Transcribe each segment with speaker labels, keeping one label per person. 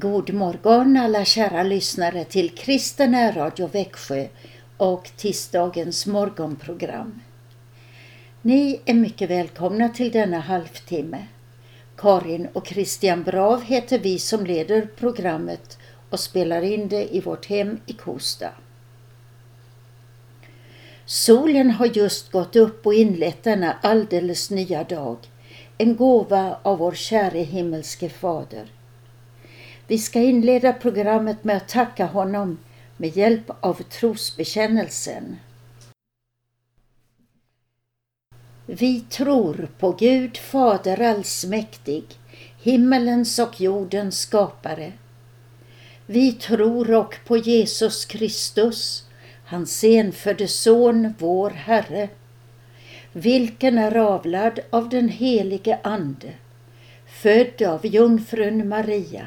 Speaker 1: God morgon alla kära lyssnare till Kristen Radio Växjö och tisdagens morgonprogram. Ni är mycket välkomna till denna halvtimme. Karin och Christian Brav heter vi som leder programmet och spelar in det i vårt hem i Kosta. Solen har just gått upp och inlett denna alldeles nya dag, en gåva av vår käre himmelske Fader. Vi ska inleda programmet med att tacka honom med hjälp av trosbekännelsen. Vi tror på Gud Fader allsmäktig, himmelens och jordens skapare. Vi tror och på Jesus Kristus, hans enfödde Son, vår Herre, vilken är avlad av den helige Ande, född av jungfrun Maria,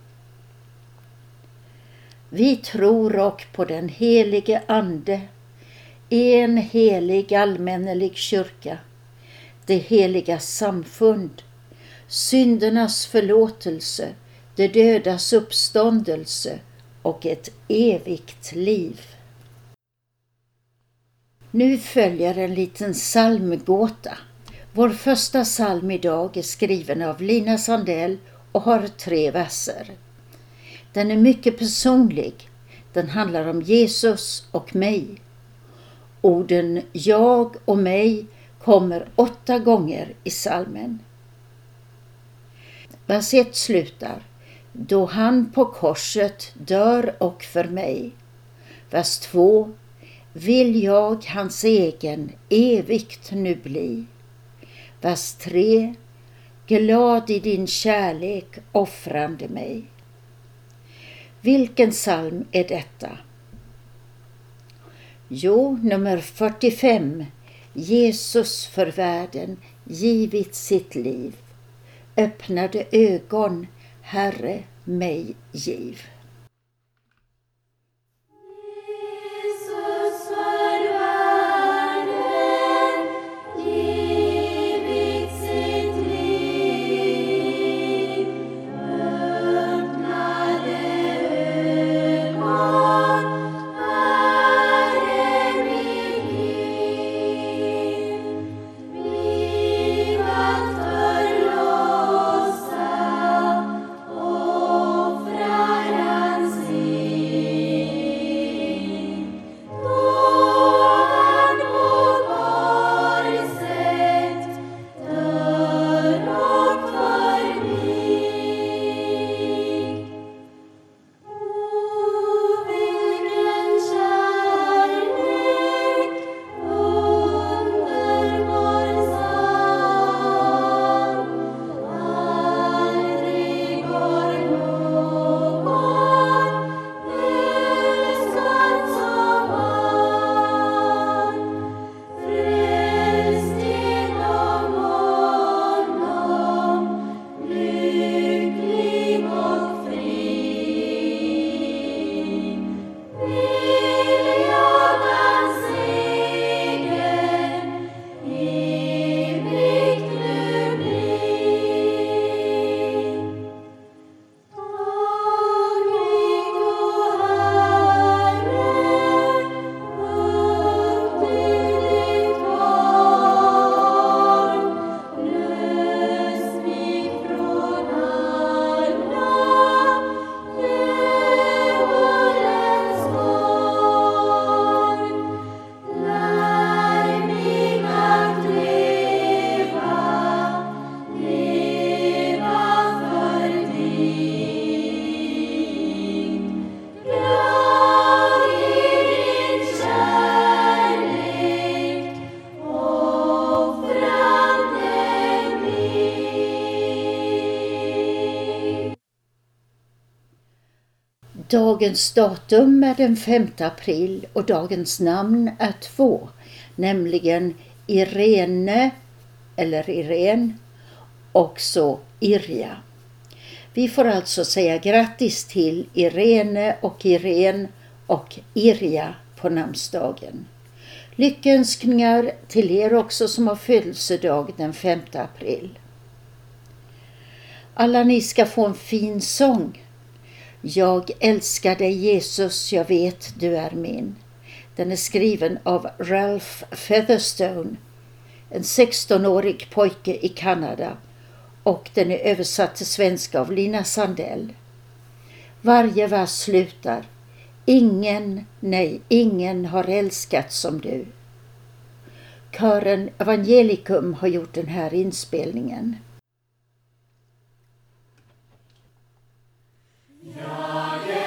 Speaker 1: Vi tror och på den helige Ande, en helig allmännelig kyrka, det heliga samfund, syndernas förlåtelse, det dödas uppståndelse och ett evigt liv. Nu följer en liten psalmgåta. Vår första psalm idag är skriven av Lina Sandell och har tre verser. Den är mycket personlig. Den handlar om Jesus och mig. Orden jag och mig kommer åtta gånger i salmen. Vers 1 slutar Då han på korset dör och för mig. Vers 2 Vill jag hans egen evigt nu bli. Vers 3 Glad i din kärlek offrande mig. Vilken psalm är detta? Jo, nummer 45. Jesus för världen givit sitt liv. Öppnade ögon, Herre, mig giv. Dagens datum är den 5 april och dagens namn är två, nämligen Irene, eller Irene, och så Irja. Vi får alltså säga grattis till Irene och Irene och Irja på namnsdagen. Lyckönskningar till er också som har födelsedag den 5 april. Alla ni ska få en fin sång. Jag älskar dig Jesus, jag vet du är min. Den är skriven av Ralph Featherstone, en 16-årig pojke i Kanada och den är översatt till svenska av Lina Sandell. Varje vers slutar Ingen, nej, ingen har älskat som du. Kören Evangelikum har gjort den här inspelningen. Yeah.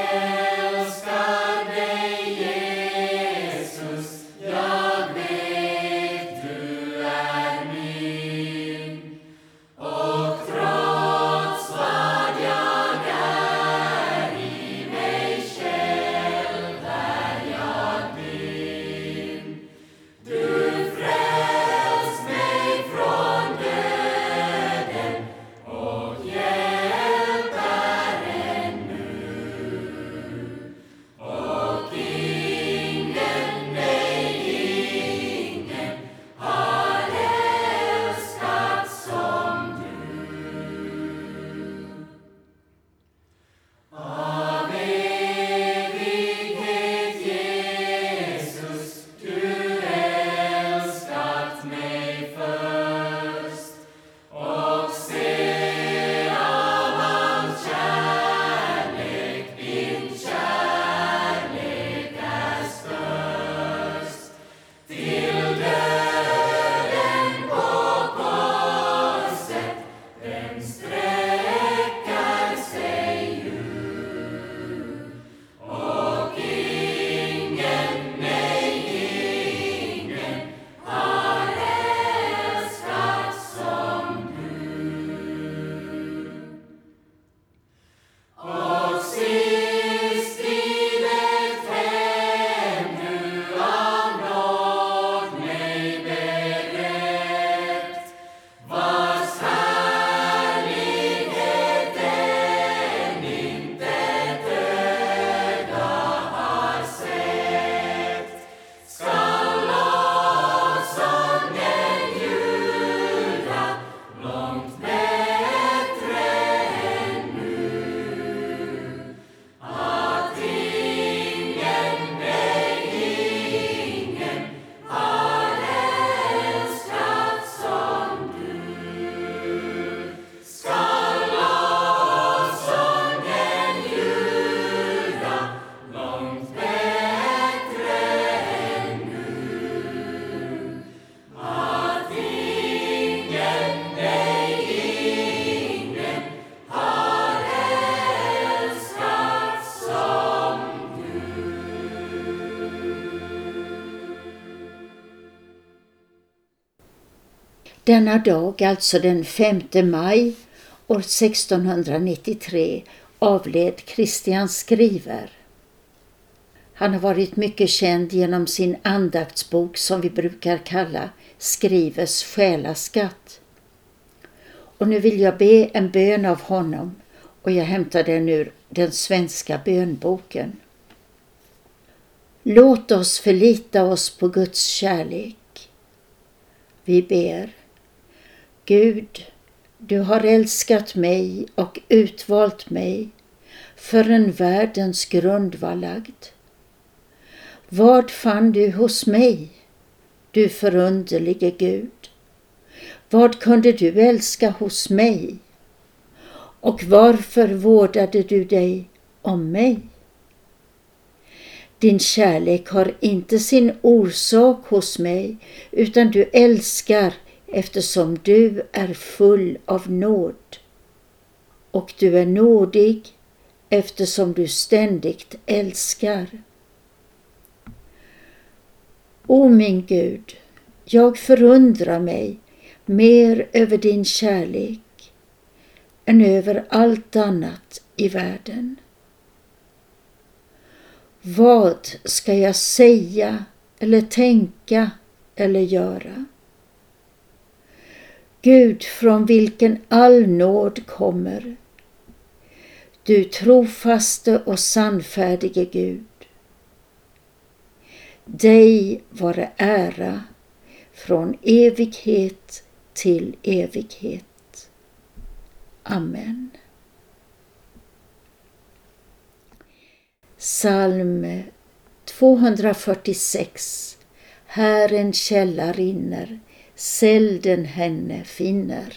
Speaker 1: Denna dag, alltså den 5 maj år 1693, avled Christian Skriver. Han har varit mycket känd genom sin andaktsbok som vi brukar kalla Skrivers själaskatt. Och nu vill jag be en bön av honom och jag hämtar den ur den svenska bönboken. Låt oss förlita oss på Guds kärlek. Vi ber. Gud, du har älskat mig och utvalt mig förrän världens grund var lagd. Vad fann du hos mig, du förunderlige Gud? Vad kunde du älska hos mig? Och varför vårdade du dig om mig? Din kärlek har inte sin orsak hos mig, utan du älskar eftersom du är full av nåd. Och du är nådig eftersom du ständigt älskar. O min Gud, jag förundrar mig mer över din kärlek än över allt annat i världen. Vad ska jag säga eller tänka eller göra? Gud från vilken all nåd kommer. Du trofaste och sannfärdige Gud. Dig vare ära från evighet till evighet. Amen. Psalm 246 Här en källa rinner, sälden henne finner.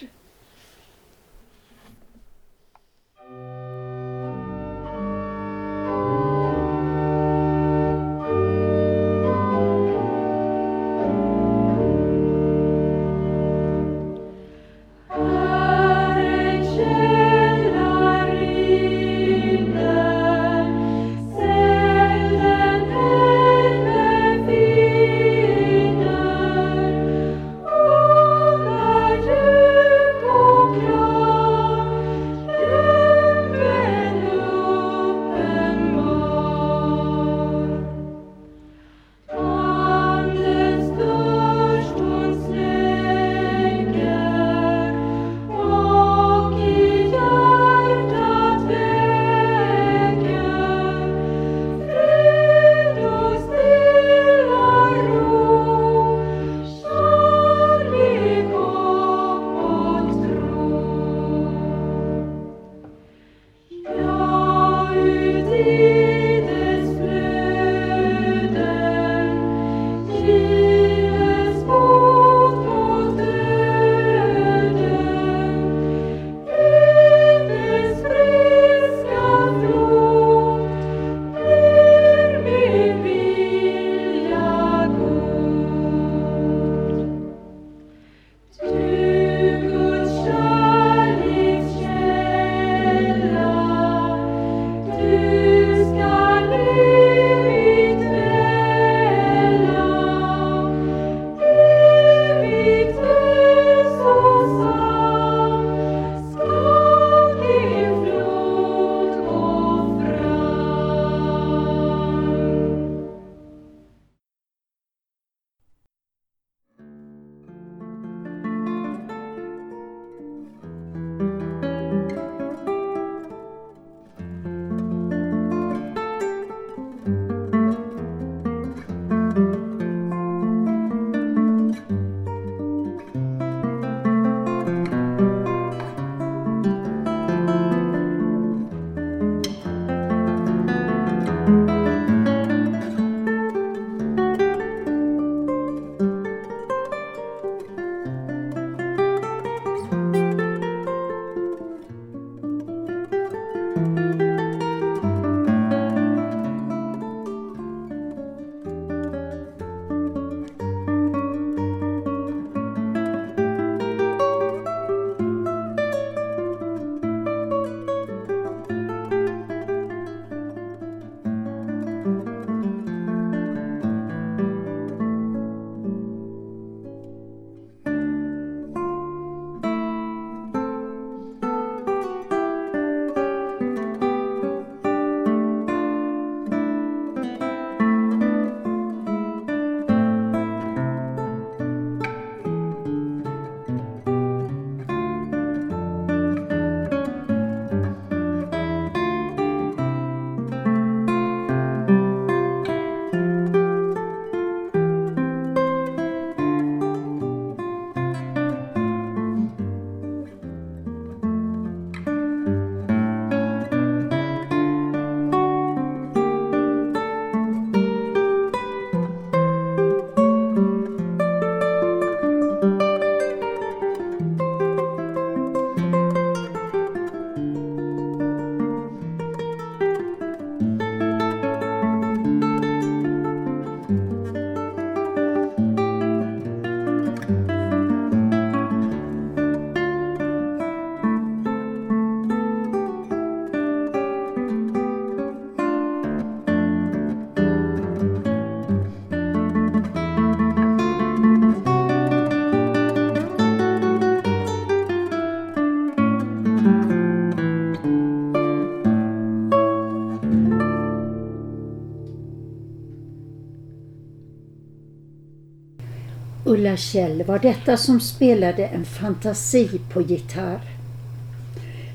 Speaker 2: Ola Kjell var detta som spelade en fantasi på gitarr.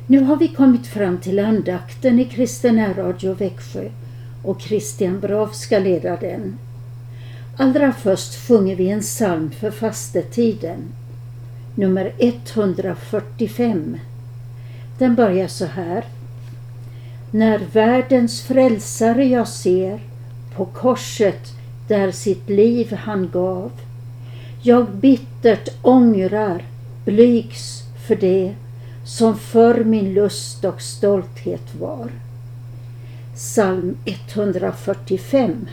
Speaker 2: Nu har vi kommit fram till andakten i Kristen Radio Växjö och Christian Brav ska leda den. Allra först sjunger vi en psalm för fastetiden, nummer 145. Den börjar så här. När världens frälsare jag ser på korset där sitt liv han gav. Jag bittert ångrar, blygs för det som för min lust och stolthet var. Psalm 145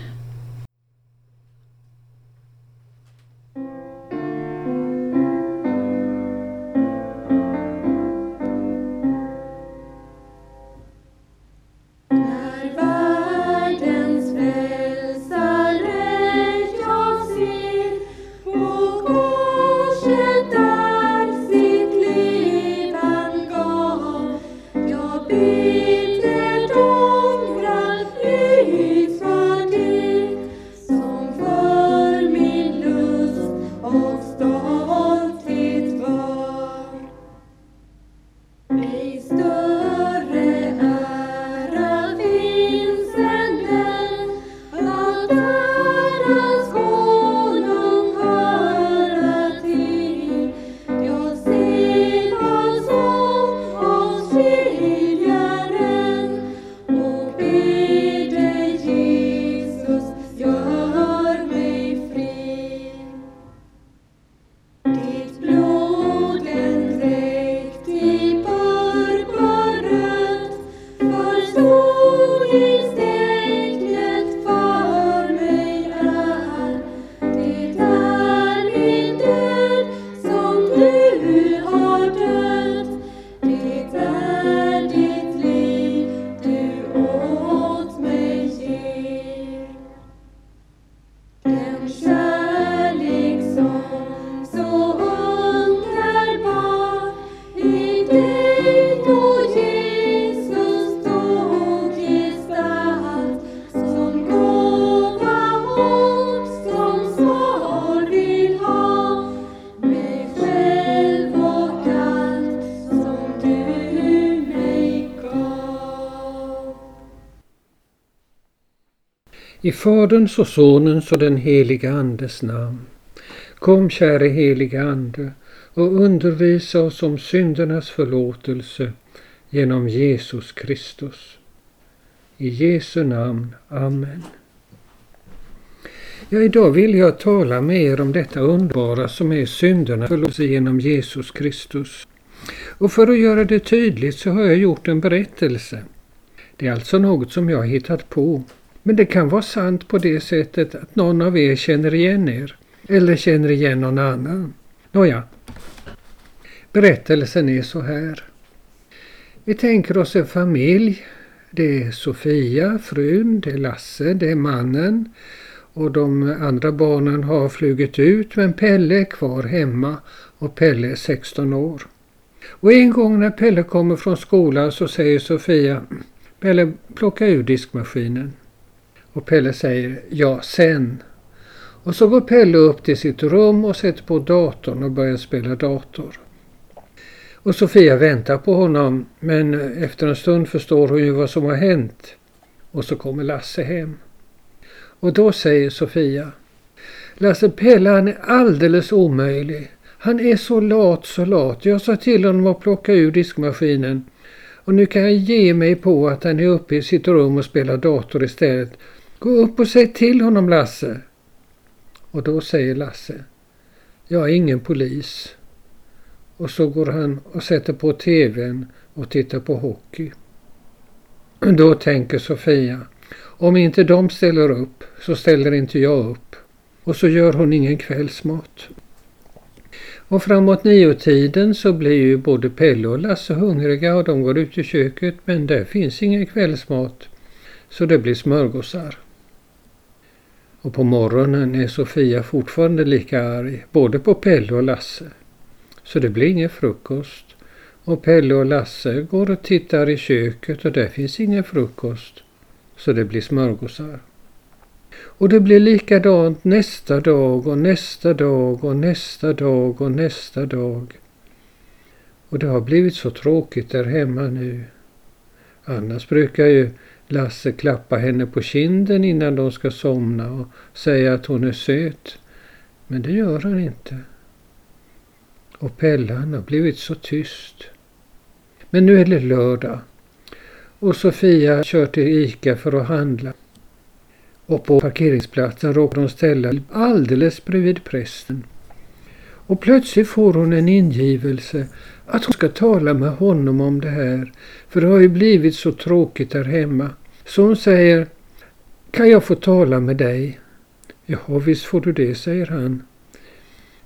Speaker 3: I Faderns och Sonens och den heliga Andes namn. Kom käre heliga Ande och undervisa oss om syndernas förlåtelse genom Jesus Kristus. I Jesu namn. Amen. Ja, idag vill jag tala med er om detta underbara som är syndernas förlåtelse genom Jesus Kristus. Och för att göra det tydligt så har jag gjort en berättelse. Det är alltså något som jag har hittat på. Men det kan vara sant på det sättet att någon av er känner igen er eller känner igen någon annan. Nåja, berättelsen är så här. Vi tänker oss en familj. Det är Sofia, frun, det är Lasse, det är mannen och de andra barnen har flugit ut men Pelle är kvar hemma och Pelle är 16 år. Och en gång när Pelle kommer från skolan så säger Sofia Pelle, plocka ur diskmaskinen. Och Pelle säger ja sen. Och så går Pelle upp till sitt rum och sätter på datorn och börjar spela dator. Och Sofia väntar på honom men efter en stund förstår hon ju vad som har hänt. Och så kommer Lasse hem. Och då säger Sofia Lasse Pelle han är alldeles omöjlig. Han är så lat, så lat. Jag sa till honom att plocka ur diskmaskinen. Och nu kan jag ge mig på att han är uppe i sitt rum och spelar dator istället. Gå upp och säg till honom Lasse. Och då säger Lasse. Jag är ingen polis. Och så går han och sätter på tvn och tittar på hockey. Då tänker Sofia. Om inte de ställer upp så ställer inte jag upp. Och så gör hon ingen kvällsmat. Och framåt niotiden så blir ju både Pelle och Lasse hungriga och de går ut i köket men där finns ingen kvällsmat. Så det blir smörgåsar. Och på morgonen är Sofia fortfarande lika arg, både på Pelle och Lasse. Så det blir ingen frukost. Och Pelle och Lasse går och tittar i köket och där finns ingen frukost. Så det blir smörgåsar. Och det blir likadant nästa dag och nästa dag och nästa dag och nästa dag. Och det har blivit så tråkigt där hemma nu. Annars brukar ju Lasse klappa henne på kinden innan de ska somna och säga att hon är söt. Men det gör han inte. Och Pelle han har blivit så tyst. Men nu är det lördag. Och Sofia kör till Ica för att handla. Och på parkeringsplatsen råkar hon ställa alldeles bredvid prästen. Och plötsligt får hon en ingivelse att hon ska tala med honom om det här. För det har ju blivit så tråkigt där hemma. Så hon säger Kan jag få tala med dig? Ja, visst får du det, säger han.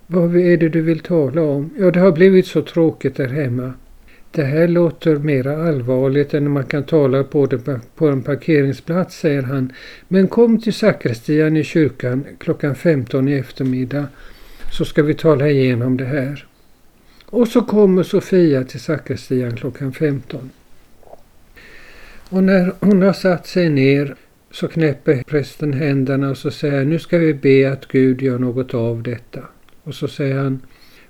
Speaker 3: Vad är det du vill tala om? Ja, det har blivit så tråkigt där hemma. Det här låter mera allvarligt än man kan tala på, det på en parkeringsplats, säger han. Men kom till sakristian i kyrkan klockan 15 i eftermiddag så ska vi tala igenom det här. Och så kommer Sofia till sakristian klockan 15. Och när hon har satt sig ner så knäpper prästen händerna och så säger nu ska vi be att Gud gör något av detta. Och så säger han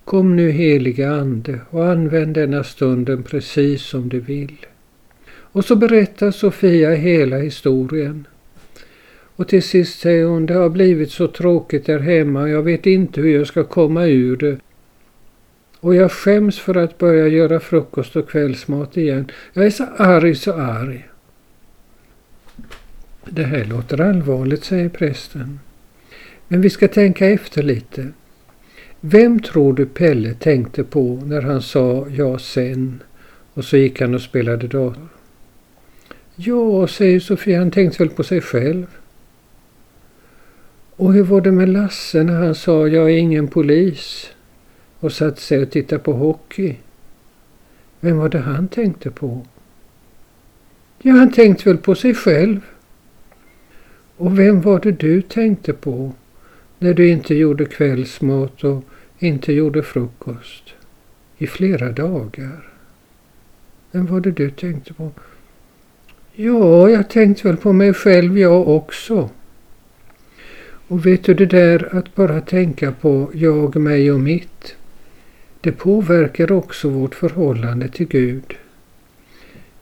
Speaker 3: Kom nu heliga Ande och använd denna stunden precis som du vill. Och så berättar Sofia hela historien. Och till sist säger hon, det har blivit så tråkigt där hemma och jag vet inte hur jag ska komma ur det. Och jag skäms för att börja göra frukost och kvällsmat igen. Jag är så arg, så arg. Det här låter allvarligt, säger prästen. Men vi ska tänka efter lite. Vem tror du Pelle tänkte på när han sa ja sen och så gick han och spelade dator? Ja, säger Sofia, han tänkte väl på sig själv. Och hur var det med Lasse när han sa jag är ingen polis och satte sig och tittade på hockey? Vem var det han tänkte på? Ja, han tänkte väl på sig själv. Och vem var det du tänkte på när du inte gjorde kvällsmat och inte gjorde frukost i flera dagar? Vem var det du tänkte på? Ja, jag tänkte väl på mig själv jag också. Och vet du det där att bara tänka på jag, mig och mitt. Det påverkar också vårt förhållande till Gud.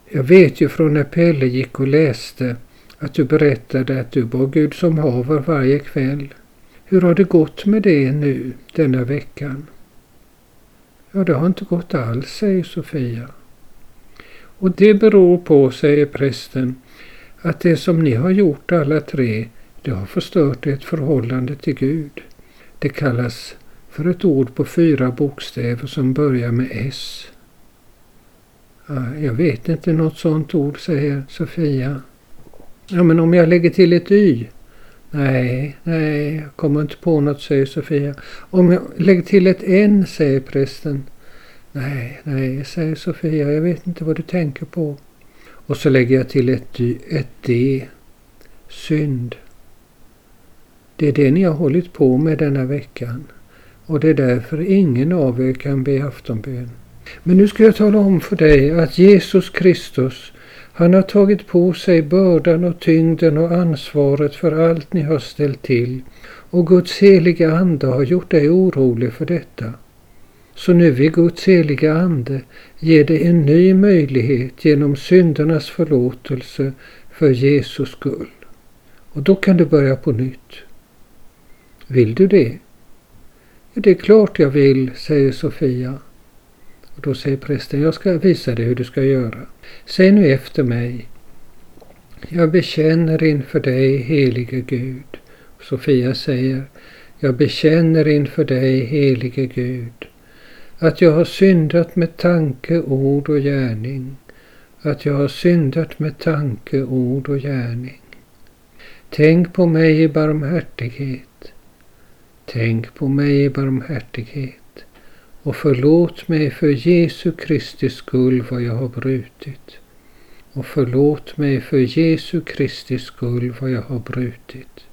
Speaker 3: Jag vet ju från när Pelle gick och läste att du berättade att du bad Gud som haver varje kväll. Hur har det gått med det nu denna veckan? Ja, det har inte gått alls, säger Sofia. Och det beror på, säger prästen, att det som ni har gjort alla tre, det har förstört ert förhållande till Gud. Det kallas för ett ord på fyra bokstäver som börjar med S. Ja, jag vet inte något sådant ord, säger Sofia. Ja, men om jag lägger till ett Y? Nej, nej, jag kommer inte på något, säger Sofia. Om jag lägger till ett N, säger prästen. Nej, nej, säger Sofia, jag vet inte vad du tänker på. Och så lägger jag till ett, ett D. Synd. Det är det ni har hållit på med denna veckan. Och det är därför ingen av er kan be aftonbön. Men nu ska jag tala om för dig att Jesus Kristus han har tagit på sig bördan och tyngden och ansvaret för allt ni har ställt till och Guds heliga Ande har gjort dig orolig för detta. Så nu vill Guds heliga Ande ge dig en ny möjlighet genom syndernas förlåtelse för Jesus skull. Och då kan du börja på nytt. Vill du det? Det är klart jag vill, säger Sofia. Och då säger prästen, jag ska visa dig hur du ska göra. Säg nu efter mig. Jag bekänner inför dig, helige Gud. Sofia säger, jag bekänner inför dig, helige Gud, att jag har syndat med tanke, ord och gärning. Att jag har syndat med tanke, ord och gärning. Tänk på mig i barmhärtighet. Tänk på mig i barmhärtighet och förlåt mig för Jesu Kristi skull vad jag har brutit. Och förlåt mig för Jesu Kristi skull vad jag har brutit.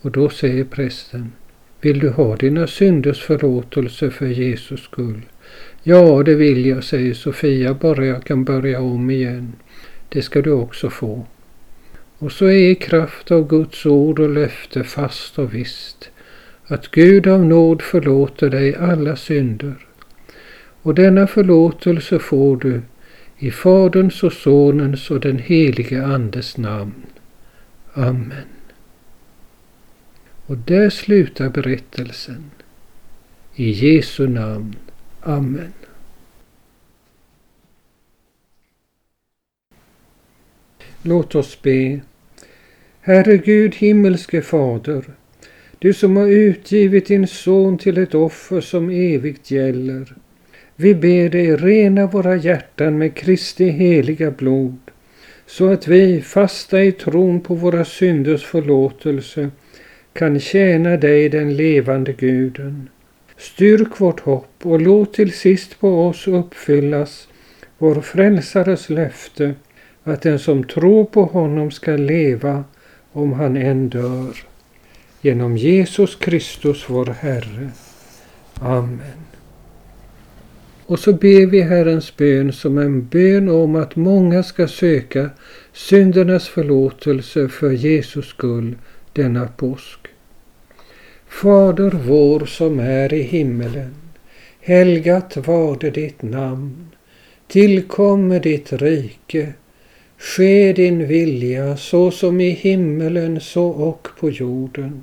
Speaker 3: Och då säger prästen, vill du ha dina synders förlåtelse för Jesus skull? Ja, det vill jag, säger Sofia, bara jag kan börja om igen. Det ska du också få. Och så är i kraft av Guds ord och löfte fast och visst att Gud av nåd förlåter dig alla synder. Och denna förlåtelse får du i Faderns och Sonens och den helige Andes namn. Amen. Och där slutar berättelsen. I Jesu namn. Amen. Låt oss be. Herre Gud, himmelske Fader, du som har utgivit din son till ett offer som evigt gäller. Vi ber dig rena våra hjärtan med Kristi heliga blod, så att vi, fasta i tron på våra synders förlåtelse, kan tjäna dig, den levande guden. Styrk vårt hopp och låt till sist på oss uppfyllas vår frälsares löfte att den som tror på honom ska leva om han än dör. Genom Jesus Kristus vår Herre. Amen. Och så ber vi Herrens bön som en bön om att många ska söka syndernas förlåtelse för Jesus skull denna påsk. Fader vår som är i himmelen. Helgat varde ditt namn. Tillkomme ditt rike. Ske din vilja så som i himmelen så och på jorden.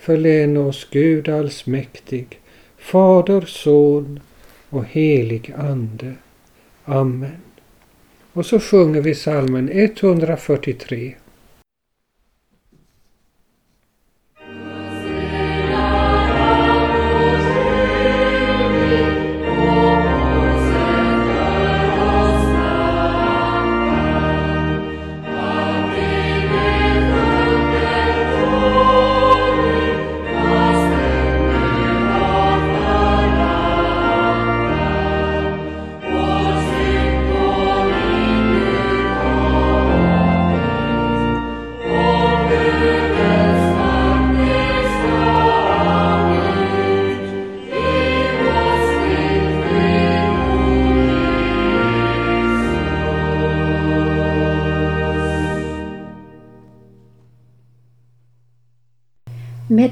Speaker 3: förläna oss Gud allsmäktig, Fader, Son och helig Ande. Amen. Och så sjunger vi salmen 143.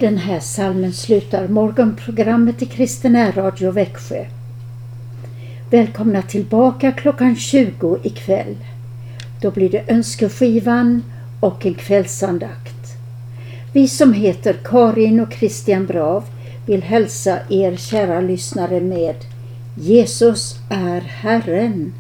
Speaker 1: Med den här salmen slutar morgonprogrammet i Kristen Radio Växjö. Välkomna tillbaka klockan 20 ikväll. Då blir det önskeskivan och en kvällsandakt. Vi som heter Karin och Christian Brav vill hälsa er kära lyssnare med Jesus är Herren.